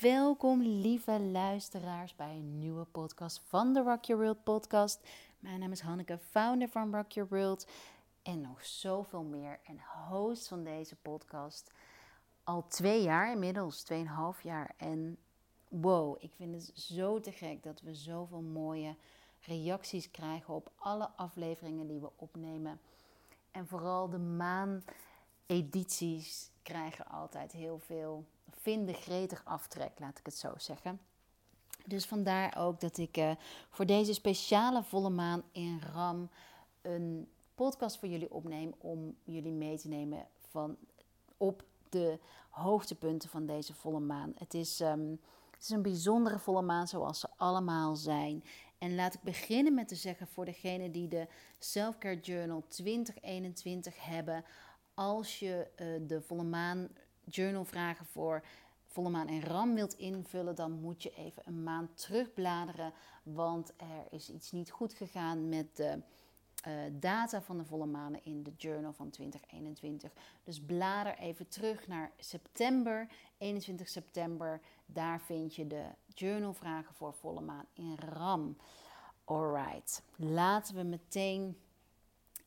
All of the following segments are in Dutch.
Welkom lieve luisteraars bij een nieuwe podcast van de Rock Your World podcast. Mijn naam is Hanneke, founder van Rock Your World en nog zoveel meer en host van deze podcast. Al twee jaar inmiddels, tweeënhalf jaar. En wow, ik vind het zo te gek dat we zoveel mooie reacties krijgen op alle afleveringen die we opnemen. En vooral de maanedities krijgen altijd heel veel vinden gretig aftrek, laat ik het zo zeggen. Dus vandaar ook dat ik uh, voor deze speciale volle maan in Ram een podcast voor jullie opneem om jullie mee te nemen van op de hoogtepunten van deze volle maan. Het is, um, het is een bijzondere volle maan zoals ze allemaal zijn. En laat ik beginnen met te zeggen voor degene die de Selfcare Journal 2021 hebben. Als je uh, de volle maan journal vragen voor volle maan en ram wilt invullen, dan moet je even een maand terugbladeren. Want er is iets niet goed gegaan met de uh, data van de volle manen in de journal van 2021. Dus blader even terug naar september, 21 september. Daar vind je de journalvragen voor volle maan in ram. Alright, laten we meteen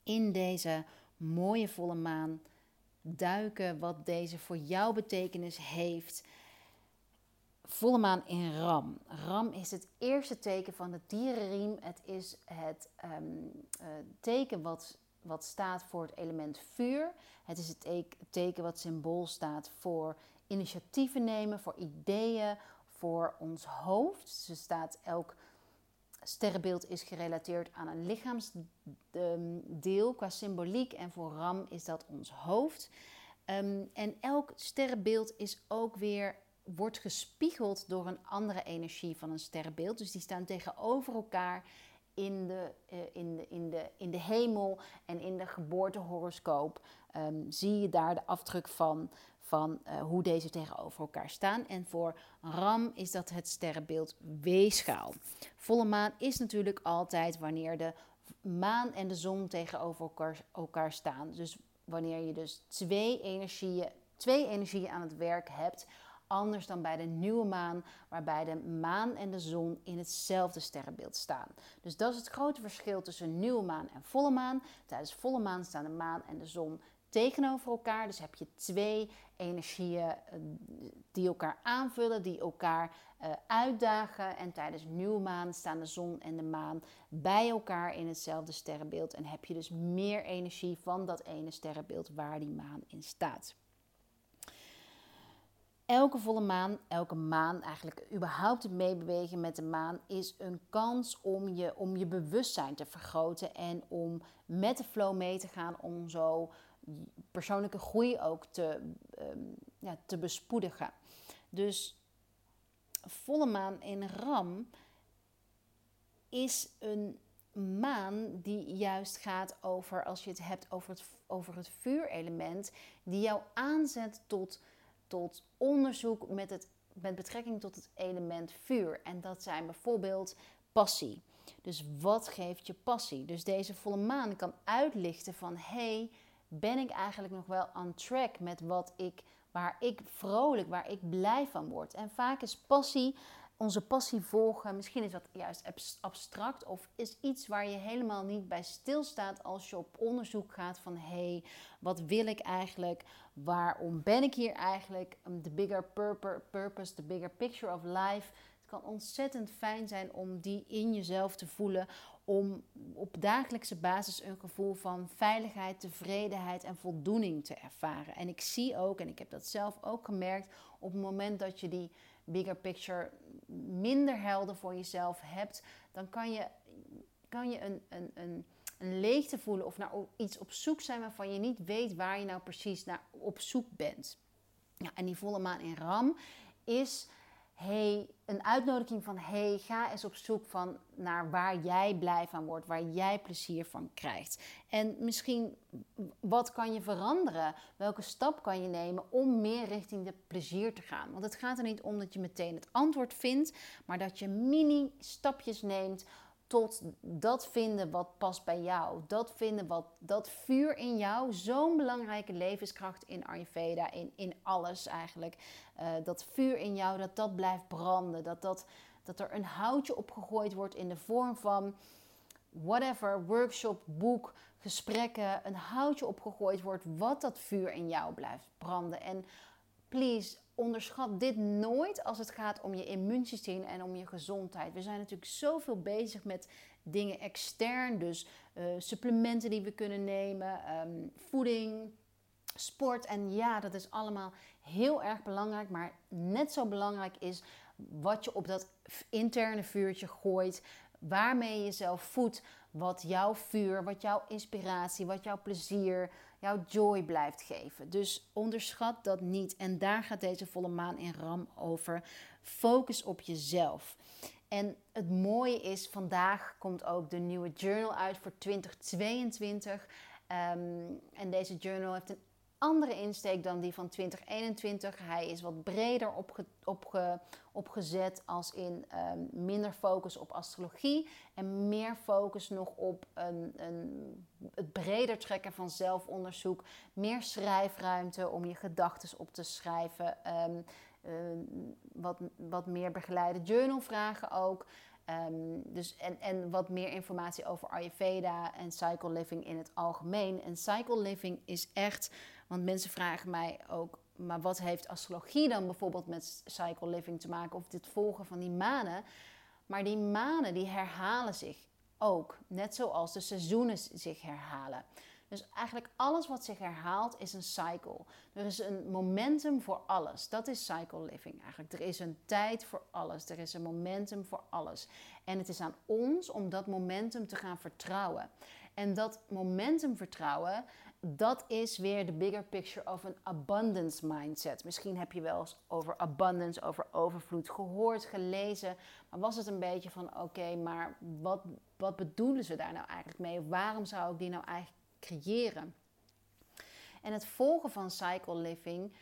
in deze mooie volle maan duiken wat deze voor jou betekenis heeft. Volle maan in Ram. Ram is het eerste teken van de dierenriem. Het is het um, uh, teken wat, wat staat voor het element vuur. Het is het teken wat symbool staat voor initiatieven nemen, voor ideeën, voor ons hoofd. Ze staat elk sterrenbeeld is gerelateerd aan een lichaamsdeel qua symboliek. En voor Ram is dat ons hoofd. Um, en elk sterrenbeeld is ook weer, wordt gespiegeld door een andere energie van een sterrenbeeld. Dus die staan tegenover elkaar in de, uh, in de, in de, in de hemel en in de geboortehoroscoop. Um, zie je daar de afdruk van van uh, hoe deze tegenover elkaar staan. En voor Ram is dat het sterrenbeeld Weegschaal. Volle maan is natuurlijk altijd wanneer de maan en de zon tegenover elkaar, elkaar staan. Dus wanneer je dus twee energieën, twee energieën aan het werk hebt. Anders dan bij de nieuwe maan, waarbij de maan en de zon in hetzelfde sterrenbeeld staan. Dus dat is het grote verschil tussen nieuwe maan en volle maan. Tijdens volle maan staan de maan en de zon tegenover elkaar. Dus heb je twee energieën eh, die elkaar aanvullen, die elkaar uh, uitdagen. En tijdens nieuwe maan staan de zon en de maan bij elkaar in hetzelfde sterrenbeeld. En heb je dus meer energie van dat ene sterrenbeeld waar die maan in staat. Elke volle maan, elke maan, eigenlijk überhaupt het meebewegen met de maan, is een kans om je, om je bewustzijn te vergroten en om met de flow mee te gaan, om zo persoonlijke groei ook te, um, ja, te bespoedigen. Dus volle maan in Ram is een maan die juist gaat over, als je het hebt over het, over het vuurelement, die jou aanzet tot, tot onderzoek met, het, met betrekking tot het element vuur. En dat zijn bijvoorbeeld passie. Dus wat geeft je passie? Dus deze volle maan kan uitlichten van hey, ben ik eigenlijk nog wel on track met wat ik, waar ik vrolijk, waar ik blij van word. En vaak is passie, onze passie volgen, misschien is dat juist abstract of is iets waar je helemaal niet bij stilstaat als je op onderzoek gaat van hé, hey, wat wil ik eigenlijk? Waarom ben ik hier eigenlijk? The bigger purpose, the bigger picture of life. Het kan ontzettend fijn zijn om die in jezelf te voelen, om op dagelijkse basis een gevoel van veiligheid, tevredenheid en voldoening te ervaren. En ik zie ook, en ik heb dat zelf ook gemerkt, op het moment dat je die bigger picture minder helder voor jezelf hebt, dan kan je, kan je een, een, een, een leegte voelen of naar iets op zoek zijn waarvan je niet weet waar je nou precies naar op zoek bent. Ja, en die volle maan in Ram is hey, een uitnodiging van hey, ga eens op zoek van naar waar jij blij van wordt, waar jij plezier van krijgt. En misschien wat kan je veranderen? Welke stap kan je nemen om meer richting de plezier te gaan? Want het gaat er niet om dat je meteen het antwoord vindt, maar dat je mini stapjes neemt tot dat vinden wat past bij jou. Dat vinden wat, dat vuur in jou, zo'n belangrijke levenskracht in Ayurveda, in, in alles eigenlijk. Uh, dat vuur in jou, dat dat blijft branden. Dat, dat, dat er een houtje opgegooid wordt in de vorm van whatever, workshop, boek, gesprekken. Een houtje opgegooid wordt wat dat vuur in jou blijft branden. En please, onderschat dit nooit als het gaat om je immuunsysteem en om je gezondheid. We zijn natuurlijk zoveel bezig met dingen extern, dus uh, supplementen die we kunnen nemen, um, voeding, sport. En ja, dat is allemaal heel erg belangrijk, maar net zo belangrijk is wat je op dat interne vuurtje gooit, waarmee je jezelf voedt, wat jouw vuur, wat jouw inspiratie, wat jouw plezier, jouw joy blijft geven. Dus onderschat dat niet. En daar gaat deze volle maan in Ram over. Focus op jezelf. En het mooie is, vandaag komt ook de nieuwe journal uit voor 2022. Ehm, en deze journal heeft een andere insteek dan die van 2021. Hij is wat breder opge, opge, opgezet, als in ehm, minder focus op astrologie en meer focus nog op een, een, het breder trekken van zelfonderzoek. Meer schrijfruimte om je gedachten op te schrijven. Ehm, ehm, wat, wat meer begeleide journalvragen ook. dus en, en wat meer informatie over Ayurveda en cycle living in het algemeen. En cycle living is echt want mensen vragen mij ook, maar wat heeft astrologie dan bijvoorbeeld met cycle living te maken of dit volgen van die manen? Maar die manen die herhalen zich ook, net zoals de seizoenen zich herhalen. Dus eigenlijk alles wat zich herhaalt is een cycle. Er is een momentum voor alles. Dat is cycle living eigenlijk. Er is een tijd voor alles. Er is een momentum voor alles. En het is aan ons om dat momentum te gaan vertrouwen. En dat momentum vertrouwen, dat is weer de bigger picture of een abundance mindset. Misschien heb je wel eens over abundance, over overvloed gehoord, gelezen. Maar was het een beetje van: oké, maar wat, wat bedoelen ze daar nou eigenlijk mee? Waarom zou ik die nou eigenlijk creëren? En het volgen van cycle living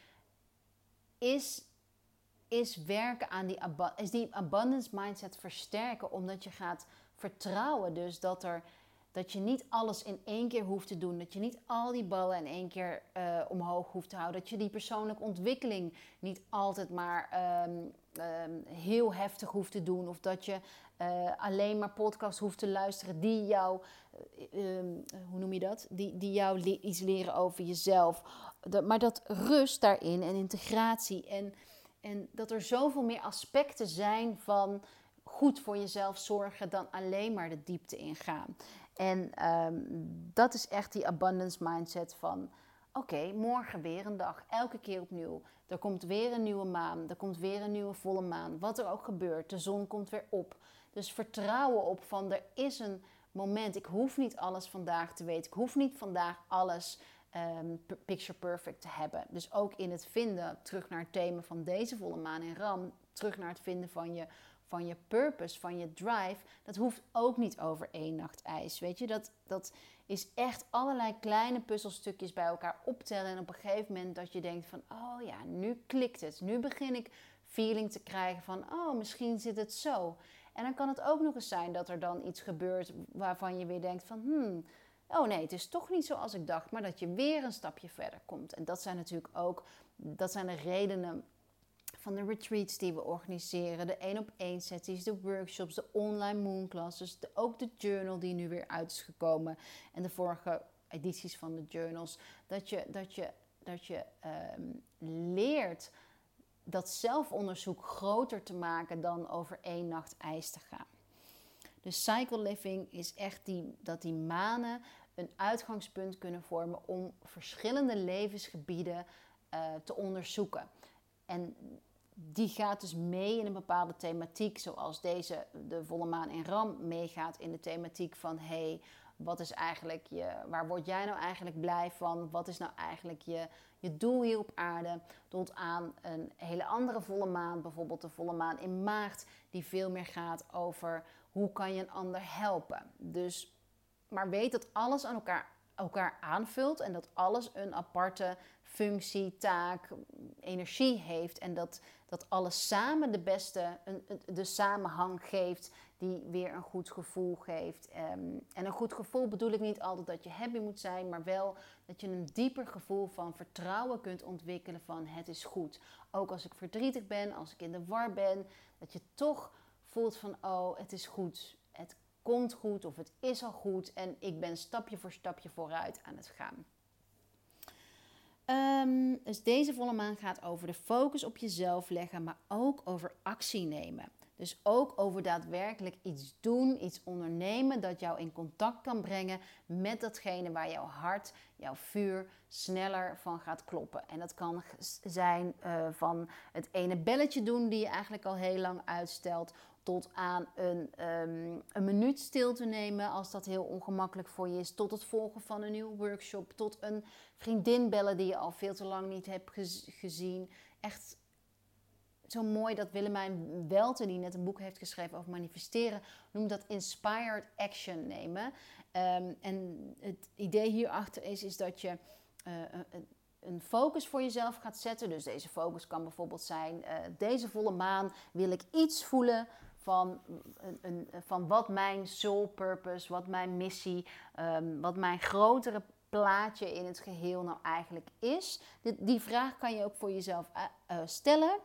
is, is werken aan die, is die abundance mindset versterken, omdat je gaat vertrouwen dus dat er dat je niet alles in één keer hoeft te doen. Dat je niet al die ballen in één keer uh, omhoog hoeft te houden. Dat je die persoonlijke ontwikkeling niet altijd maar um, um, heel heftig hoeft te doen. Of dat je uh, alleen maar podcasts hoeft te luisteren die jou, um, hoe noem je dat? Die, die jou iets leren over jezelf. Maar dat rust daarin en integratie. En, en dat er zoveel meer aspecten zijn van goed voor jezelf zorgen dan alleen maar de diepte ingaan. En ehm, dat is echt die abundance mindset van... Oké, morgen weer een dag, elke keer opnieuw. Er komt weer een nieuwe maan, er komt weer een nieuwe volle maan. Wat er ook gebeurt, de zon komt weer op. Dus vertrouwen op van er is een moment. Ik hoef niet alles vandaag te weten. Ik hoef niet vandaag alles um, picture perfect te hebben. Dus ook in het vinden, terug naar het thema van deze volle maan in Ram, terug naar het vinden van je van je purpose, van je drive, dat hoeft ook niet over één nacht ijs. Weet je, dat, dat is echt allerlei kleine puzzelstukjes bij elkaar optellen. En op een gegeven moment dat je denkt van, oh ja, nu klikt het. Nu begin ik feeling te krijgen van, oh, misschien zit het zo. En dan kan het ook nog eens zijn dat er dan iets gebeurt waarvan je weer denkt van, hmm, oh nee, het is toch niet zoals ik dacht, maar dat je weer een stapje verder komt. En dat zijn natuurlijk ook, dat zijn de redenen van de retreats die we organiseren, de één op één sessies, de workshops, de online moonclasses, ook de journal die nu weer uit is gekomen en de vorige edities van de journals, dat je, dat je, dat je ehm, leert dat zelfonderzoek groter te maken dan over één nacht ijs te gaan. Dus cycle living is echt die, dat die manen een uitgangspunt kunnen vormen om verschillende levensgebieden uh, te onderzoeken. En die gaat dus mee in een bepaalde thematiek, zoals deze, de volle maan in Ram, meegaat in de thematiek van hey, wat is eigenlijk je, waar word jij nou eigenlijk blij van? Wat is nou eigenlijk je, je doel hier op aarde? Tot aan een hele andere volle maan, bijvoorbeeld de volle maan in maart, die veel meer gaat over hoe kan je een ander helpen. Dus, maar weet dat alles aan elkaar elkaar aanvult en dat alles een aparte functie, taak, energie heeft. En dat, dat alles samen de beste, de samenhang geeft die weer een goed gevoel geeft. Ehm, en een goed gevoel bedoel ik niet altijd dat je happy moet zijn, maar wel dat je een dieper gevoel van vertrouwen kunt ontwikkelen van het is goed. Ook als ik verdrietig ben, als ik in de war ben, dat je toch voelt van oh, het is goed. Het komt goed of het is al goed en ik ben stapje voor stapje vooruit aan het gaan. Um, dus deze volle maan gaat over de focus op jezelf leggen, maar ook over actie nemen. Dus ook over daadwerkelijk iets doen, iets ondernemen dat jou in contact kan brengen met datgene waar jouw hart, jouw vuur sneller van gaat kloppen. En dat kan zijn uh, van het ene belletje doen die je eigenlijk al heel lang uitstelt, tot aan een, um, een minuut stil te nemen als dat heel ongemakkelijk voor je is, tot het volgen van een nieuwe workshop, tot een vriendin bellen die je al veel te lang niet hebt gezien. Echt zo mooi dat Willemijn Welten, die net een boek heeft geschreven over manifesteren, noemt dat inspired action nemen. Um, en het idee hierachter is, is dat je uh, een focus voor jezelf gaat zetten. Dus deze focus kan bijvoorbeeld zijn: uh, deze volle maan wil ik iets voelen van, een, een, van wat mijn soul purpose, wat mijn missie, um, wat mijn grotere plaatje in het geheel nou eigenlijk is. Die, die vraag kan je ook voor jezelf uh, stellen.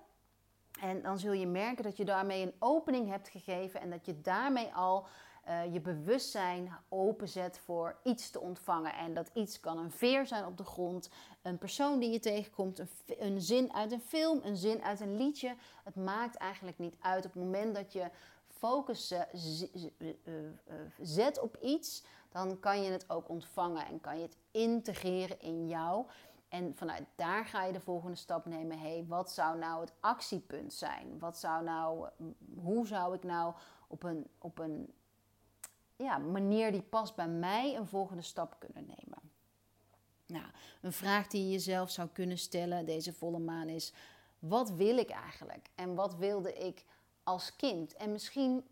En dan zul je merken dat je daarmee een opening hebt gegeven en dat je daarmee al uh, je bewustzijn openzet voor iets te ontvangen. En dat iets kan een veer zijn op de grond, een persoon die je tegenkomt, een, een zin uit een film, een zin uit een liedje. Het maakt eigenlijk niet uit. Op het moment dat je focus uh, zet op iets, dan kan je het ook ontvangen en kan je het integreren in jou. En vanuit daar ga je de volgende stap nemen. hey, wat zou nou het actiepunt zijn? Wat zou nou, hoe zou ik nou op een, op een ja, manier die past bij mij een volgende stap kunnen nemen? Nou, een vraag die je jezelf zou kunnen stellen deze volle maan is: wat wil ik eigenlijk? En wat wilde ik als kind? En misschien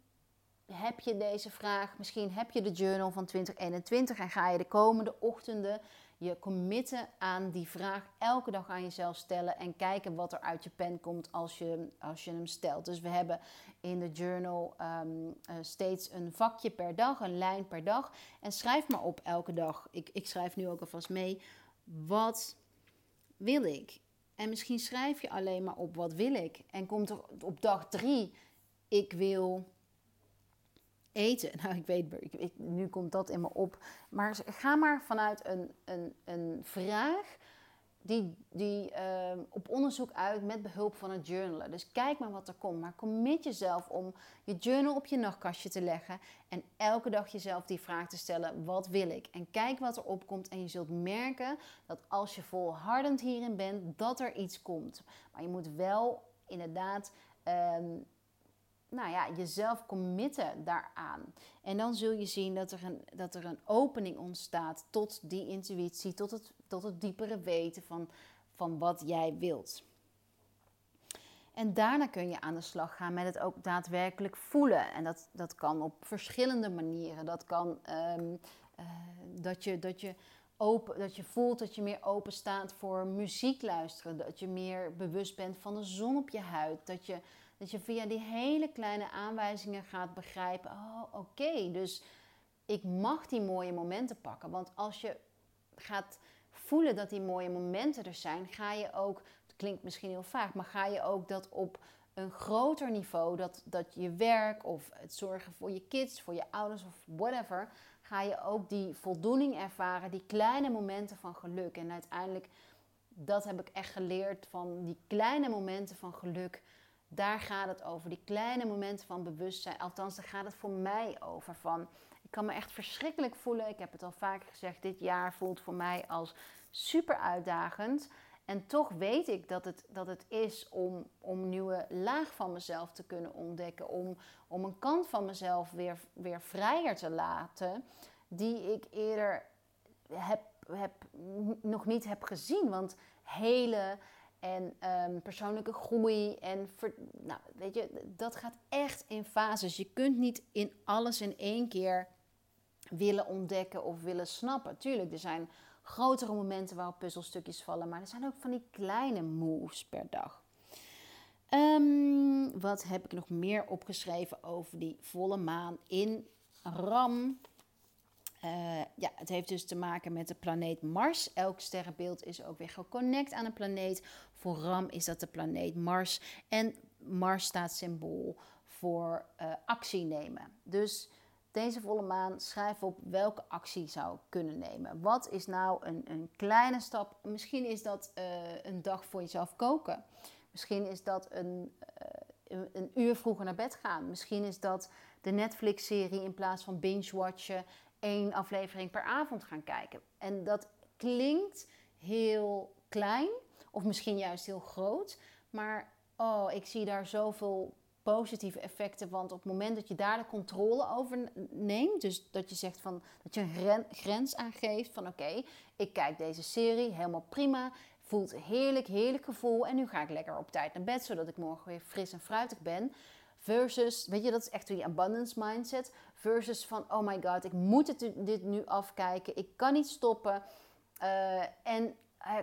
heb je deze vraag, misschien heb je de journal van 2021 en ga je de komende ochtenden je committen aan die vraag elke dag aan jezelf stellen en kijken wat er uit je pen komt als je, als je hem stelt. Dus we hebben in de journal ehm, eh, steeds een vakje per dag, een lijn per dag. En schrijf maar op elke dag. Ik, ik schrijf nu ook alvast mee. Wat wil ik? En misschien schrijf je alleen maar op wat wil ik. En komt er op dag drie, ik wil eten. Nou, ik weet, ik, nu komt dat in me op. Maar ga maar vanuit een, een, een vraag die, die uh, op onderzoek uit met behulp van het journalen. Dus kijk maar wat er komt. Maar commit jezelf om je journal op je nachtkastje te leggen. En elke dag jezelf die vraag te stellen: wat wil ik? En kijk wat er opkomt. En je zult merken dat als je volhardend hierin bent, dat er iets komt. Maar je moet wel inderdaad. Um, nou ja, jezelf committen daaraan. En dan zul je zien dat er een, dat er een opening ontstaat tot die intuïtie, tot het, tot het diepere weten van, van wat jij wilt. En daarna kun je aan de slag gaan met het ook daadwerkelijk voelen. En dat, dat kan op verschillende manieren. Dat kan um, uh, dat, je, dat, je open, dat je voelt dat je meer open staat voor muziek luisteren. Dat je meer bewust bent van de zon op je huid. Dat je dat je via die hele kleine aanwijzingen gaat begrijpen: oh, oké, dus ik mag die mooie momenten pakken. Want als je gaat voelen dat die mooie momenten er zijn, ga je ook, het klinkt misschien heel vaag, maar ga je ook dat op een groter niveau, dat, dat je werk of het zorgen voor je kids, voor je ouders of whatever, ga je ook die voldoening ervaren, die kleine momenten van geluk. En uiteindelijk, dat heb ik echt geleerd van die kleine momenten van geluk daar gaat het over. Die kleine momenten van bewustzijn. Althans, daar gaat het voor mij over. Van, ik kan me echt verschrikkelijk voelen. Ik heb het al vaker gezegd. Dit jaar voelt voor mij als super uitdagend. En toch weet ik dat het, dat het is om, om nieuwe laag van mezelf te kunnen ontdekken. Om, om een kant van mezelf weer, weer vrijer te laten. Die ik eerder heb, heb, nog niet heb gezien. Want hele en um, persoonlijke groei. En nou, weet je, dat gaat echt in fases. Je kunt niet in alles in één keer willen ontdekken of willen snappen. Tuurlijk, er zijn grotere momenten waarop puzzelstukjes vallen, maar er zijn ook van die kleine moves per dag. Ehm, wat heb ik nog meer opgeschreven over die volle maan in Ram? Uh, ja, het heeft dus te maken met de planeet Mars. Elk sterrenbeeld is ook weer geconnect aan een planeet. Voor Ram is dat de planeet Mars. En Mars staat symbool voor uh, actie nemen. Dus deze volle maan, schrijf op welke actie zou kunnen nemen. Wat is nou een, een kleine stap? Misschien is dat uh, een dag voor jezelf koken. Misschien is dat een, een uur vroeger naar bed gaan. Misschien is dat de Netflix-serie in plaats van binge-watchen één aflevering per avond gaan kijken. En dat klinkt heel klein, of misschien juist heel groot. Maar oh, ik zie daar zoveel positieve effecten. Want op het moment dat je daar de controle over neemt, dus dat je zegt van dat je een grens aangeeft van oké, ik kijk deze serie helemaal prima. Voelt heerlijk, heerlijk gevoel. En nu ga ik lekker op tijd naar bed, zodat ik morgen weer fris en fruitig ben. Versus, weet je, dat is echt die abundance mindset. Versus van, oh my god, ik moet het, dit nu afkijken. Ik kan niet stoppen. Uh, en uh,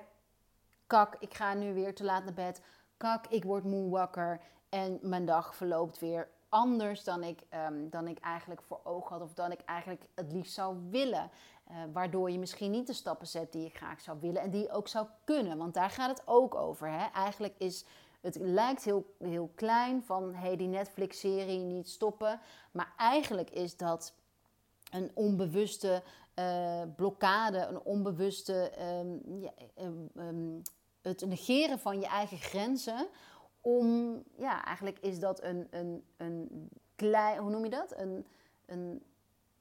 kak, ik ga nu weer te laat naar bed. Kak, ik word moe wakker. En mijn dag verloopt weer anders dan ik, um, dan ik eigenlijk voor ogen had. Of dan ik eigenlijk het liefst zou willen. Uh, waardoor je misschien niet de stappen zet die je graag zou willen. En die je ook zou kunnen. Want daar gaat het ook over. Hè? Eigenlijk is het lijkt heel, heel klein van hey, die Netflix-serie niet stoppen. Maar eigenlijk is dat een onbewuste uh, blokkade, een onbewuste um, ja, um, het negeren van je eigen grenzen. Om, ja, eigenlijk is dat een, een, een klein, hoe noem je dat? Een, een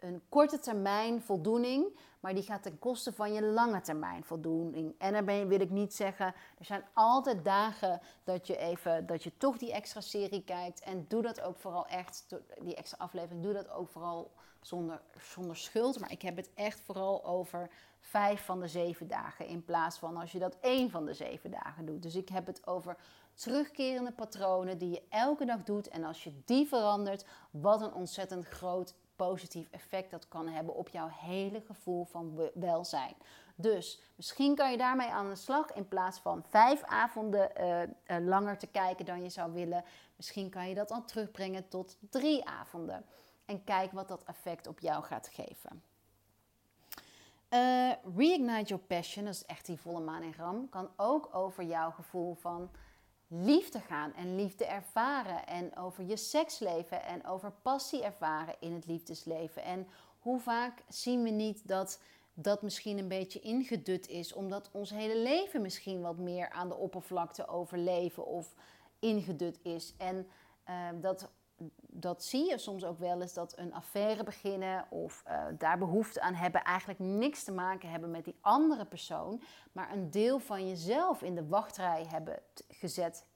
een korte termijn voldoening, maar die gaat ten koste van je lange termijn voldoening. En daarbij wil ik niet zeggen, er zijn altijd dagen dat je even, dat je toch die extra serie kijkt. En doe dat ook vooral echt, die extra aflevering, doe dat ook vooral zonder, zonder schuld. Maar ik heb het echt vooral over vijf van de zeven dagen, in plaats van als je dat één van de zeven dagen doet. Dus ik heb het over terugkerende patronen die je elke dag doet. En als je die verandert, wat een ontzettend groot positief effect dat kan hebben op jouw hele gevoel van welzijn. Dus misschien kan je daarmee aan de slag in plaats van vijf avonden uh, langer te kijken dan je zou willen. Misschien kan je dat dan terugbrengen tot drie avonden. En kijk wat dat effect op jou gaat geven. Uh, reignite your passion, dat is echt die volle maan in ram, kan ook over jouw gevoel van liefde gaan en liefde ervaren. En over je seksleven en over passie ervaren in het liefdesleven. En hoe vaak zien we niet dat dat misschien een beetje ingedut is, omdat ons hele leven misschien wat meer aan de oppervlakte overleven of ingedut is. En uh, dat, dat zie je soms ook wel eens dat een affaire beginnen of uh, daar behoefte aan hebben, eigenlijk niks te maken hebben met die andere persoon, maar een deel van jezelf in de wachtrij hebben gezet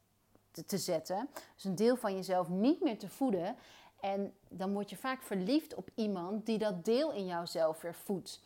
te, te zetten. Dus een deel van jezelf niet meer te voeden. En dan word je vaak verliefd op iemand die dat deel in jouzelf weer voedt.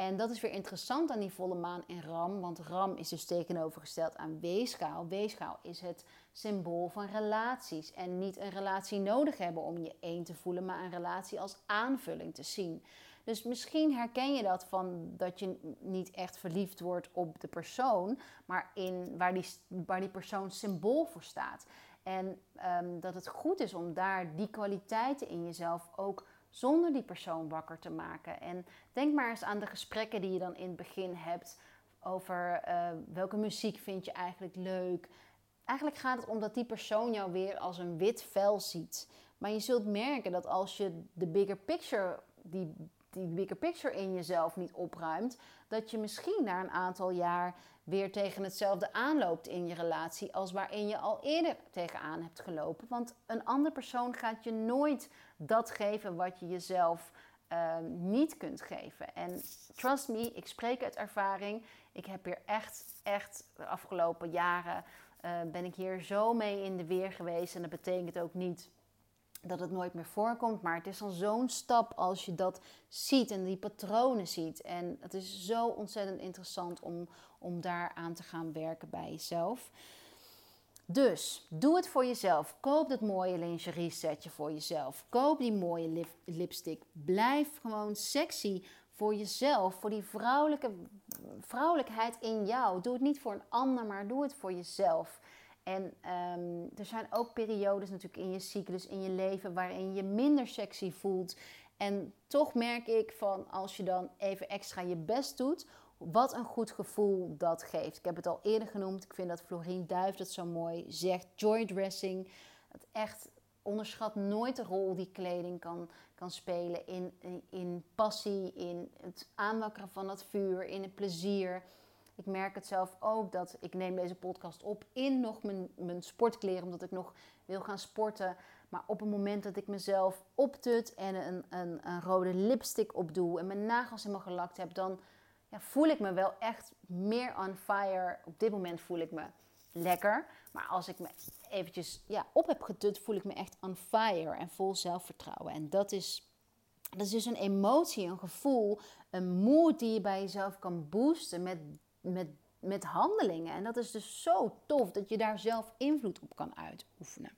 En dat is weer interessant aan die volle maan in Ram, want Ram is dus tegenovergesteld aan Weeskaal. Weeskaal is het symbool van relaties en niet een relatie nodig hebben om je één te voelen, maar een relatie als aanvulling te zien. Dus misschien herken je dat van dat je niet echt verliefd wordt op de persoon, maar in waar die, waar die persoon symbool voor staat. En um, dat het goed is om daar die kwaliteiten in jezelf ook zonder die persoon wakker te maken. En denk maar eens aan de gesprekken die je dan in het begin hebt over uh, welke muziek vind je eigenlijk leuk. Eigenlijk gaat het om dat die persoon jou weer als een wit vel ziet. Maar je zult merken dat als je de bigger picture, die die bigger picture in jezelf niet opruimt, dat je misschien na een aantal jaar weer tegen hetzelfde aanloopt in je relatie als waarin je al eerder tegenaan hebt gelopen. Want een andere persoon gaat je nooit dat geven wat je jezelf uh, niet kunt geven. En trust me, ik spreek uit ervaring. Ik heb hier echt, echt de afgelopen jaren uh, ben ik hier zo mee in de weer geweest. En dat betekent ook niet dat het nooit meer voorkomt. Maar het is al zo'n stap als je dat ziet en die patronen ziet. En het is zo ontzettend interessant om, om daar aan te gaan werken bij jezelf. Dus doe het voor jezelf. Koop dat mooie lingerie setje voor jezelf. Koop die mooie lipstick. Blijf gewoon sexy voor jezelf, voor die vrouwelijke, vrouwelijkheid in jou. Doe het niet voor een ander, maar doe het voor jezelf. En ehm, er zijn ook periodes natuurlijk in je cyclus, in je leven, waarin je minder sexy voelt. En toch merk ik van als je dan even extra je best doet, wat een goed gevoel dat geeft. Ik heb het al eerder genoemd. Ik vind dat Florien Duif dat zo mooi zegt. Joy dressing. Het echt onderschat nooit de rol die kleding kan, kan spelen in, in, in passie, in het aanwakkeren van het vuur, in het plezier. Ik merk het zelf ook dat ik neem deze podcast op in nog mijn, mijn sportkleren, omdat ik nog wil gaan sporten. Maar op het moment dat ik mezelf optut en een, een, een rode lipstick opdoe en mijn nagels helemaal gelakt heb, dan ja, voel ik me wel echt meer on fire. Op dit moment voel ik me lekker. Maar als ik me eventjes ja, op heb getut, voel ik me echt on fire en vol zelfvertrouwen. En dat is, dat is dus een emotie, een gevoel, een moed die je bij jezelf kan boosten met, met, met handelingen. En dat is dus zo tof dat je daar zelf invloed op kan uitoefenen.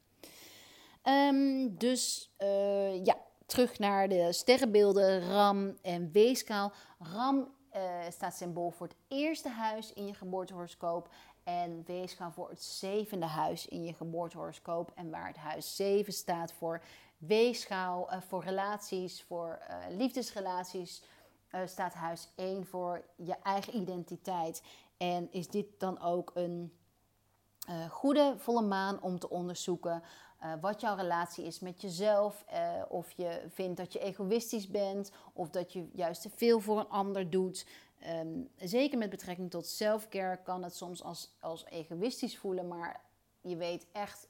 Ehm, dus uh, ja, terug naar de sterrenbeelden Ram en Weeskaal. Ram uh, staat symbool voor het eerste huis in je geboortehoroscoop. En weeskaal voor het zevende huis in je geboortehoroscoop. En waar het huis 7 staat voor weegschaal, uh, voor relaties, voor liefdesrelaties, staat huis 1 voor je eigen identiteit. En is dit dan ook een goede volle maan om te onderzoeken uh, wat jouw relatie is met jezelf. Of je vindt dat je egoïstisch bent. Of dat je juist te veel voor een ander doet. Um, zeker met betrekking tot selfcare kan het soms als, als egoïstisch voelen. Maar je weet echt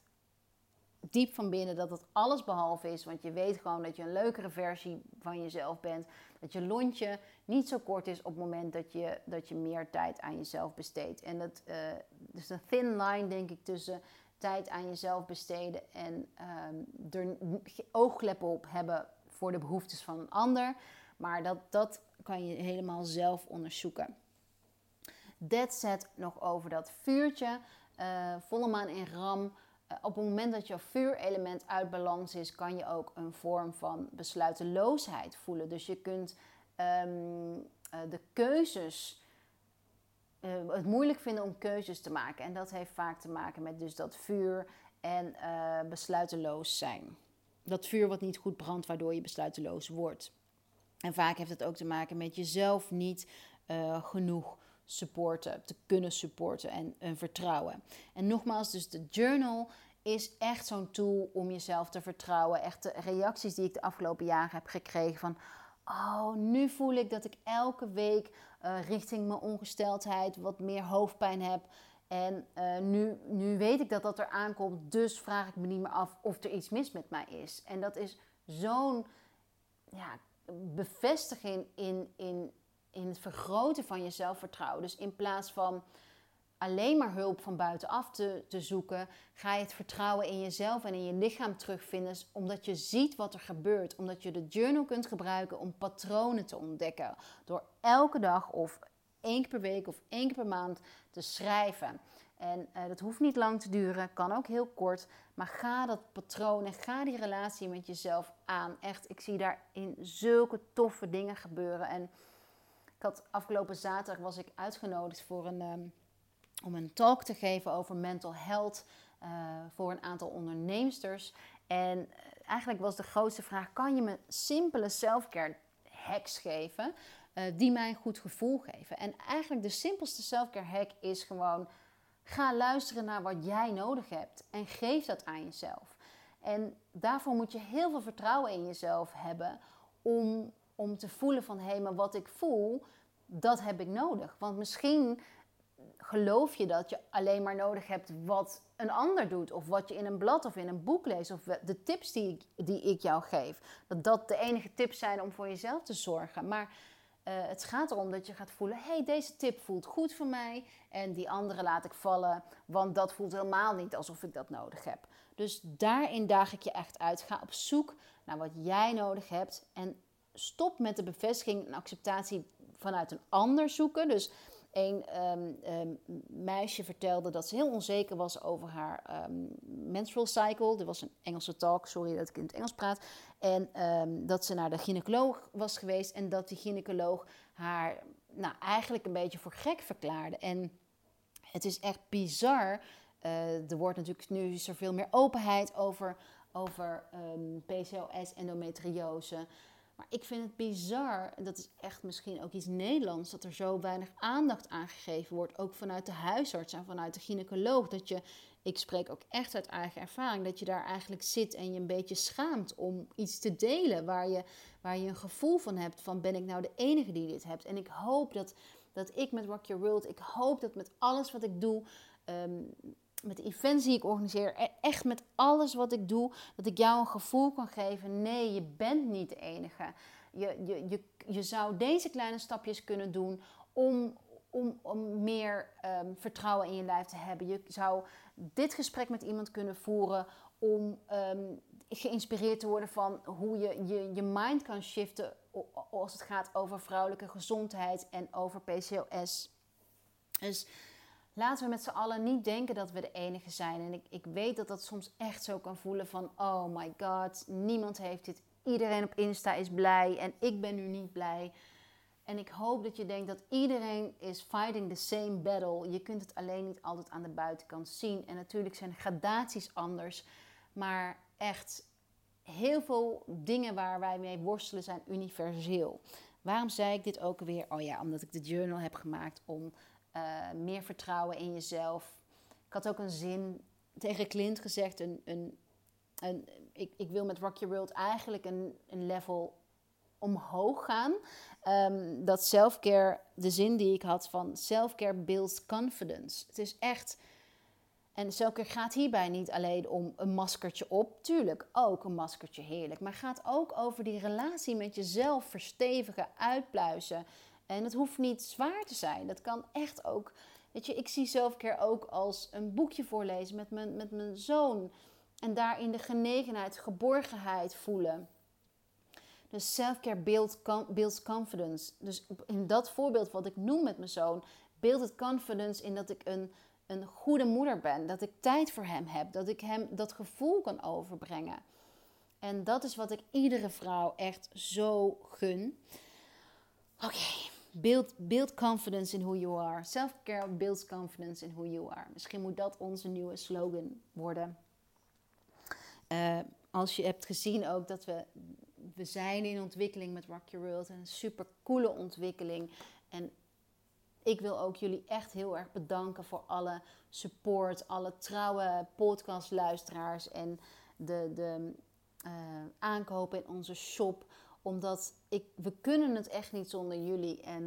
diep van binnen dat het alles behalve is. Want je weet gewoon dat je een leukere versie van jezelf bent. Dat je lontje niet zo kort is op het moment dat je, dat je meer tijd aan jezelf besteedt. En dat uh, dus een thin line, denk ik, tussen tijd aan jezelf besteden en er oogkleppen op hebben voor de behoeftes van een ander. Maar dat, dat kan je helemaal zelf onderzoeken. Dat zet nog over dat vuurtje. Uh, volle maan in ram. Uh, op het moment dat je vuurelement uit balans is, kan je ook een vorm van besluiteloosheid voelen. Dus je kunt um, uh, de keuzes uh, het moeilijk vinden om keuzes te maken. En dat heeft vaak te maken met dus dat vuur en besluiteloos zijn. Dat vuur wat niet goed brandt, waardoor je besluiteloos wordt. En vaak heeft het ook te maken met jezelf niet uh, genoeg supporten, te kunnen supporten en, en vertrouwen. En nogmaals, dus de journal is echt zo'n tool om jezelf te vertrouwen. Echt de reacties die ik de afgelopen jaren heb gekregen van... Oh, nu voel ik dat ik elke week uh, richting mijn ongesteldheid wat meer hoofdpijn heb. En uh, nu, nu weet ik dat dat er aankomt, dus vraag ik me niet meer af of er iets mis met mij is. En dat is zo'n ja, bevestiging in, in, in het vergroten van je zelfvertrouwen. Dus in plaats van alleen maar hulp van buitenaf te, te zoeken, ga je het vertrouwen in jezelf en in je lichaam terugvinden, omdat je ziet wat er gebeurt, omdat je de journal kunt gebruiken om patronen te ontdekken, door elke dag of één keer per week of één keer per maand te schrijven. En uh, dat hoeft niet lang te duren, kan ook heel kort. Maar ga dat patroon en ga die relatie met jezelf aan. Echt, ik zie daarin zulke toffe dingen gebeuren. En had afgelopen zaterdag was ik uitgenodigd voor een, um, om een talk te geven over mental health uh, voor een aantal onderneemsters. En eh, eigenlijk was de grootste vraag: kan je me simpele selfcare hacks geven uh, die mij een goed gevoel geven? En eigenlijk de simpelste selfcare hack is gewoon: ga luisteren naar wat jij nodig hebt en geef dat aan jezelf. En daarvoor moet je heel veel vertrouwen in jezelf hebben om, om te voelen van hé, hey, maar wat ik voel, dat heb ik nodig. Want misschien geloof je dat je alleen maar nodig hebt wat een ander doet, of wat je in een blad of in een boek leest, of de tips die ik, die ik jou geef. Dat dat de enige tips zijn om voor jezelf te zorgen. Maar uh, het gaat erom dat je gaat voelen: hey, deze tip voelt goed voor mij, en die andere laat ik vallen, want dat voelt helemaal niet alsof ik dat nodig heb. Dus daarin daag ik je echt uit. Ga op zoek naar wat jij nodig hebt en stop met de bevestiging en acceptatie vanuit een ander zoeken. Dus een ehm, ehm, meisje vertelde dat ze heel onzeker was over haar um, menstrual cycle. Er was een Engelse talk, sorry dat ik in het Engels praat. En dat ze naar de gynaecoloog was geweest en dat die gynaecoloog haar nou, eigenlijk een beetje voor gek verklaarde. En het is echt bizar. Uh, er wordt natuurlijk nu er veel meer openheid over, over PCOS, endometriose. Maar ik vind het bizar, en dat is echt misschien ook iets Nederlands, dat er zo weinig aandacht aan gegeven wordt, ook vanuit de huisarts en vanuit de gynaecoloog. Dat je, ik spreek ook echt uit eigen ervaring, dat je daar eigenlijk zit en je een beetje schaamt om iets te delen waar je, waar je een gevoel van hebt van ben ik nou de enige die dit hebt. En ik hoop dat, dat ik met Rock Your World, ik hoop dat met alles wat ik doe, ehm, met de events die ik organiseer, e- echt met alles wat ik doe, dat ik jou een gevoel kan geven: nee, je bent niet de enige. Je, je, je, je zou deze kleine stapjes kunnen doen om, om, om meer ehm, vertrouwen in je lijf te hebben. Je zou dit gesprek met iemand kunnen voeren om um, geïnspireerd te worden van hoe je, je je mind kan shiften als het gaat over vrouwelijke gezondheid en over PCOS. Dus laten we met z'n allen niet denken dat we de enige zijn. En ik, ik weet dat dat soms echt zo kan voelen van, oh my god, niemand heeft dit. Iedereen op Insta is blij en ik ben nu niet blij. En ik hoop dat je denkt dat iedereen is fighting the same battle. Je kunt het alleen niet altijd aan de buitenkant zien. En natuurlijk zijn gradaties anders. Maar echt, heel veel dingen waar wij mee worstelen zijn universeel. Waarom zei ik dit ook weer? Oh ja, omdat ik de journal heb gemaakt om uh, meer vertrouwen in jezelf. Ik had ook een zin tegen Clint gezegd. Een, een, een, ik, ik wil met Rock Your World eigenlijk een, een level omhoog gaan. Um, dat selfcare, de zin die ik had van selfcare builds confidence. Het is echt... En selfcare gaat hierbij niet alleen om een maskertje op. Tuurlijk, ook een maskertje heerlijk. Maar gaat ook over die relatie met jezelf verstevigen, uitpluizen. En het hoeft niet zwaar te zijn. Dat kan echt ook. Weet je, ik zie zelfkeer ook als een boekje voorlezen met mijn, met mijn zoon. En daarin de genegenheid, geborgenheid voelen. Dus selfcare builds, builds confidence. Dus in dat voorbeeld wat ik noem met mijn zoon, beeldt het confidence in dat ik een, een goede moeder ben. Dat ik tijd voor hem heb. Dat ik hem dat gevoel kan overbrengen. En dat is wat ik iedere vrouw echt zo gun. Oké, Build, build confidence in who you are. Self-care builds confidence in who you are. Misschien moet dat onze nieuwe slogan worden. Uh, als je hebt gezien ook dat we, we zijn in ontwikkeling met Rock Your World. Een super coole ontwikkeling. En ik wil ook jullie echt heel erg bedanken voor alle support, alle trouwe podcastluisteraars en de, de uh, aankopen in onze shop omdat ik, we kunnen het echt niet zonder jullie. En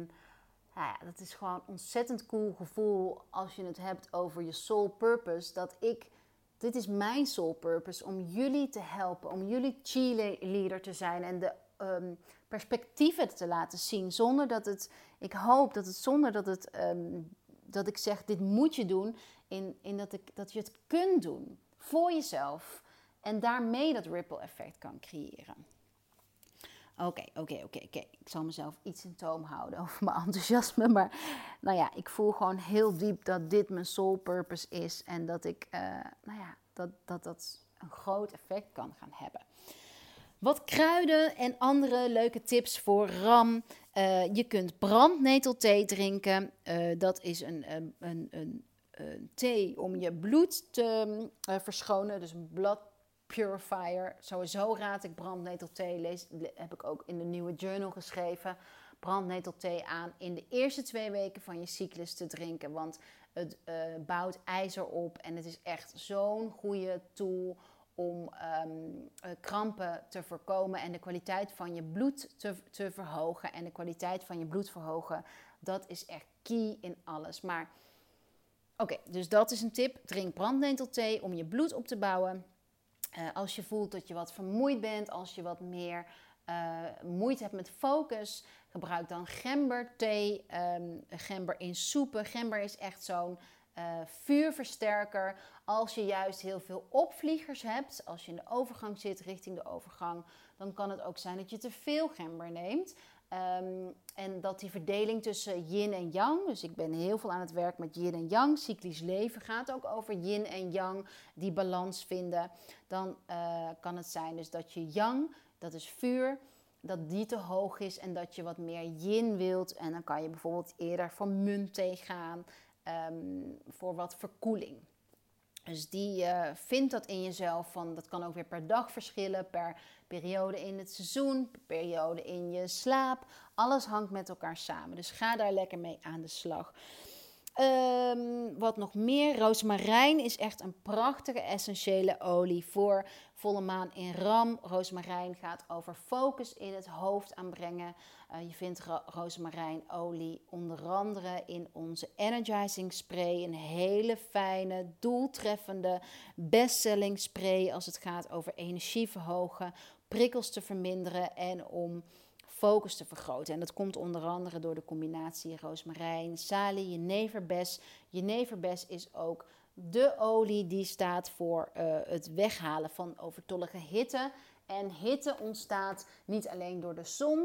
nou ja, dat is gewoon een ontzettend cool gevoel als je het hebt over je soul purpose. Dat ik, dit is mijn soul purpose, om jullie te helpen, om jullie cheerleader te zijn en de um, perspectieven te laten zien. Zonder dat het, ik hoop dat het zonder dat het, ehm, dat ik zeg, dit moet je doen, in, in dat, ik, dat je het kunt doen voor jezelf. En daarmee dat ripple effect kan creëren. Oké, oké, oké, oké. Ik zal mezelf iets in toom houden over mijn enthousiasme. Maar nou ja, ik voel gewoon heel diep dat dit mijn soul purpose is. En dat ik, uh, nou ja, dat, dat dat een groot effect kan gaan hebben. Wat kruiden en andere leuke tips voor RAM. Uh, je kunt brandnetelthee drinken. Uh, dat is een, een, een, een, thee om je bloed te verschonen. Dus een blad Purifier. Sowieso raad ik brandnetelthee. Lees, heb ik ook in de nieuwe journal geschreven. Brandnetelthee aan in de eerste twee weken van je cyclus te drinken. Want het uh, bouwt ijzer op. En het is echt zo'n goede tool om um, krampen te voorkomen en de kwaliteit van je bloed te, te verhogen. En de kwaliteit van je bloed verhogen, dat is echt key in alles. Maar oké, dus dat is een tip. Drink brandnetelthee om je bloed op te bouwen. Uh, als je voelt dat je wat vermoeid bent, als je wat meer uh, moeite hebt met focus, gebruik dan gemberthee. Um, gember in soepen. Gember is echt zo'n uh, vuurversterker. Als je juist heel veel opvliegers hebt, als je in de overgang zit richting de overgang, dan kan het ook zijn dat je te veel gember neemt. Ehm, en dat die verdeling tussen yin en yang, dus ik ben heel veel aan het werk met yin en yang, cyclisch leven gaat ook over yin en yang, die balans vinden. Dan uh, kan het zijn dus dat je yang, dat is vuur, dat die te hoog is en dat je wat meer yin wilt. En dan kan je bijvoorbeeld eerder voor muntthee gaan, um, voor wat verkoeling. Dus die uh, vindt dat in jezelf van, dat kan ook weer per dag verschillen, per periode in het seizoen, per periode in je slaap. Alles hangt met elkaar samen. Dus ga daar lekker mee aan de slag. Um, wat nog meer, roosmarijn is echt een prachtige essentiële olie voor volle maan in Ram. Roosmarijn gaat over focus in het hoofd aanbrengen. Uh, je vindt ro roosmarijnolie onder andere in onze energizing spray. Een hele fijne, doeltreffende bestselling spray als het gaat over energie verhogen, prikkels te verminderen en om focus te vergroten. En dat komt onder andere door de combinatie roosmarijn, salie, jeneverbes. Jeneverbes is ook de olie die staat voor uh, het weghalen van overtollige hitte. En hitte ontstaat niet alleen door de zon,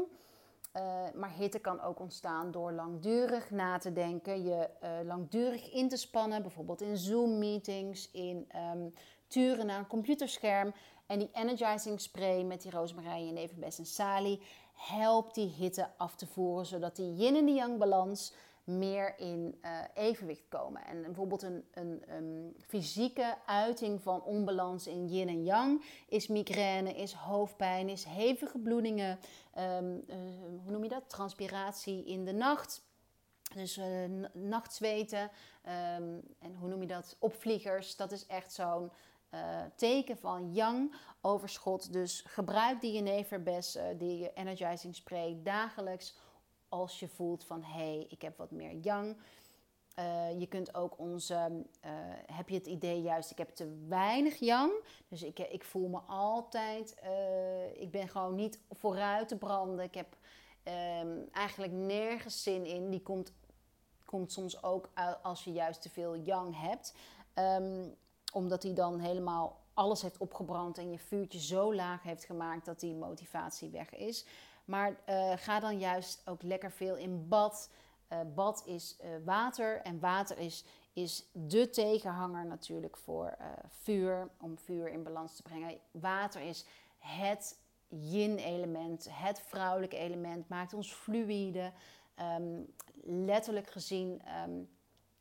uh, maar hitte kan ook ontstaan door langdurig na te denken, je uh, langdurig in te spannen, bijvoorbeeld in Zoom-meetings, in um, turen naar een computerscherm. En die energizing spray met die roosmarijn, jeneverbes en salie helpt die hitte af te voeren, zodat die yin en yang balans meer in uh, evenwicht komen. En bijvoorbeeld een, een, fysieke uiting van onbalans in yin en yang is migraine, is hoofdpijn, is hevige bloedingen, um, uh, hoe noem je dat? Transpiratie in de nacht. Dus uh, nachtzweten um, en hoe noem je dat? Opvliegers. Dat is echt zo'n uh, teken van yang overschot. Dus gebruik die jeneverbes, uh, die energizing spray dagelijks als je voelt van hé, hey, ik heb wat meer yang. Uh, je kunt ook onze, heb je het idee juist, ik heb te weinig yang. Dus ik, ik voel me altijd, ik ben gewoon niet vooruit te branden. Ik heb um, eigenlijk nergens zin in. Die komt, komt soms ook als je juist te veel yang hebt. Um, omdat hij dan helemaal alles heeft opgebrand en je vuurtje zo laag heeft gemaakt dat die motivatie weg is. Maar uh, ga dan juist ook lekker veel in bad. Uh, bad is uh, water en water is, is de tegenhanger natuurlijk voor vuur, om vuur in balans te brengen. Water is het yin-element, het vrouwelijke element, maakt ons fluïde. Um, letterlijk gezien, um,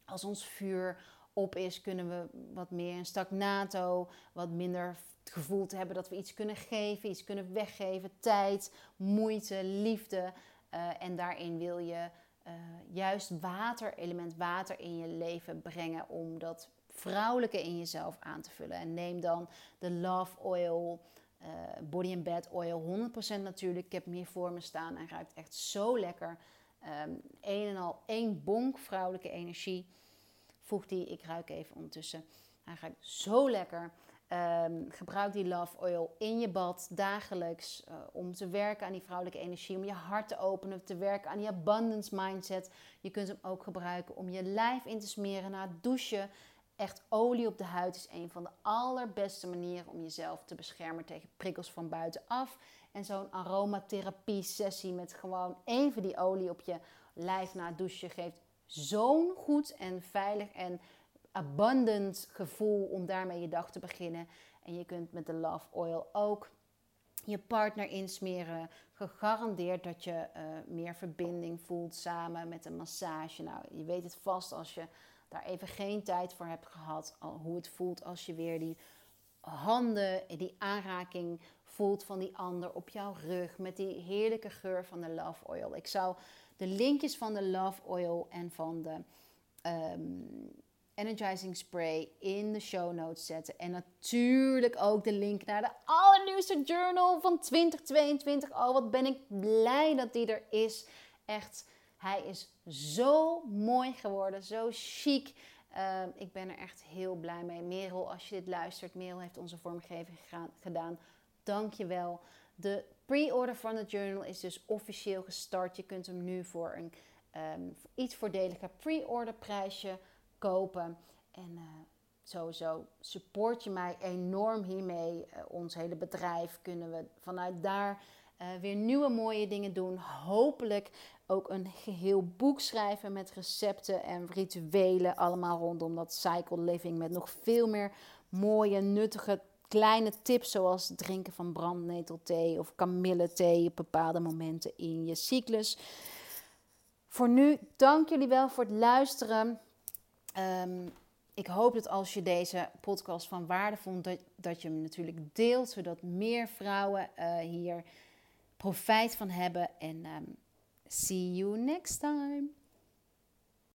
als ons vuur op is, kunnen we wat meer een stagnato, wat minder het gevoel te hebben dat we iets kunnen geven, iets kunnen weggeven, tijd, moeite, liefde. Uh, en daarin wil je uh, juist water, element water in je leven brengen om dat vrouwelijke in jezelf aan te vullen. En neem dan de Love Oil, uh, Body and Bed Oil, 100% natuurlijk. Ik heb hem hier voor me staan en ruikt echt zo lekker. Um, een en al één bonk vrouwelijke energie voeg die, ik ruik even ondertussen. Hij ruikt zo lekker. Um, gebruik die love oil in je bad dagelijks uh, om te werken aan die vrouwelijke energie, om je hart te openen, te werken aan die abundance mindset. Je kunt hem ook gebruiken om je lijf in te smeren na het douchen. Echt olie op de huid is een van de allerbeste manieren om jezelf te beschermen tegen prikkels van buitenaf. En zo'n aromatherapie sessie met gewoon even die olie op je lijf na het douchen geeft zo'n goed en veilig en abundant gevoel om daarmee je dag te beginnen. En je kunt met de Love Oil ook je partner insmeren. Gegarandeerd dat je uh, meer verbinding voelt samen met een massage. Nou, je weet het vast als je daar even geen tijd voor hebt gehad. Hoe het voelt als je weer die handen, die aanraking voelt van die ander op jouw rug. Met die heerlijke geur van de Love Oil. Ik zou de linkjes van de Love Oil en van de um, Energizing Spray in de show notes zetten. En natuurlijk ook de link naar de allernieuwste journal van 2022. Oh, wat ben ik blij dat die er is. Echt, hij is zo mooi geworden, zo chic. Uh, ik ben er echt heel blij mee. Merel, als je dit luistert, Merel heeft onze vormgeving gedaan. Dank je wel. De pre-order van de journal is dus officieel gestart. Je kunt hem nu voor een um, iets voordeliger pre-order prijsje kopen. En uh, sowieso support je mij enorm hiermee. Uh, ons hele bedrijf kunnen we vanuit daar eh, weer nieuwe mooie dingen doen. Hopelijk ook een geheel boek schrijven met recepten en rituelen. Allemaal rondom dat cycle living. Met nog veel meer mooie, nuttige kleine tips. Zoals drinken van brandnetelthee of kamillethee op bepaalde momenten in je cyclus. Voor nu, dank jullie wel voor het luisteren. Ehm, ik hoop dat als je deze podcast van waarde vond, dat, dat je hem natuurlijk deelt, zodat meer vrouwen uh, hier profijt van hebben. En um, see you next time.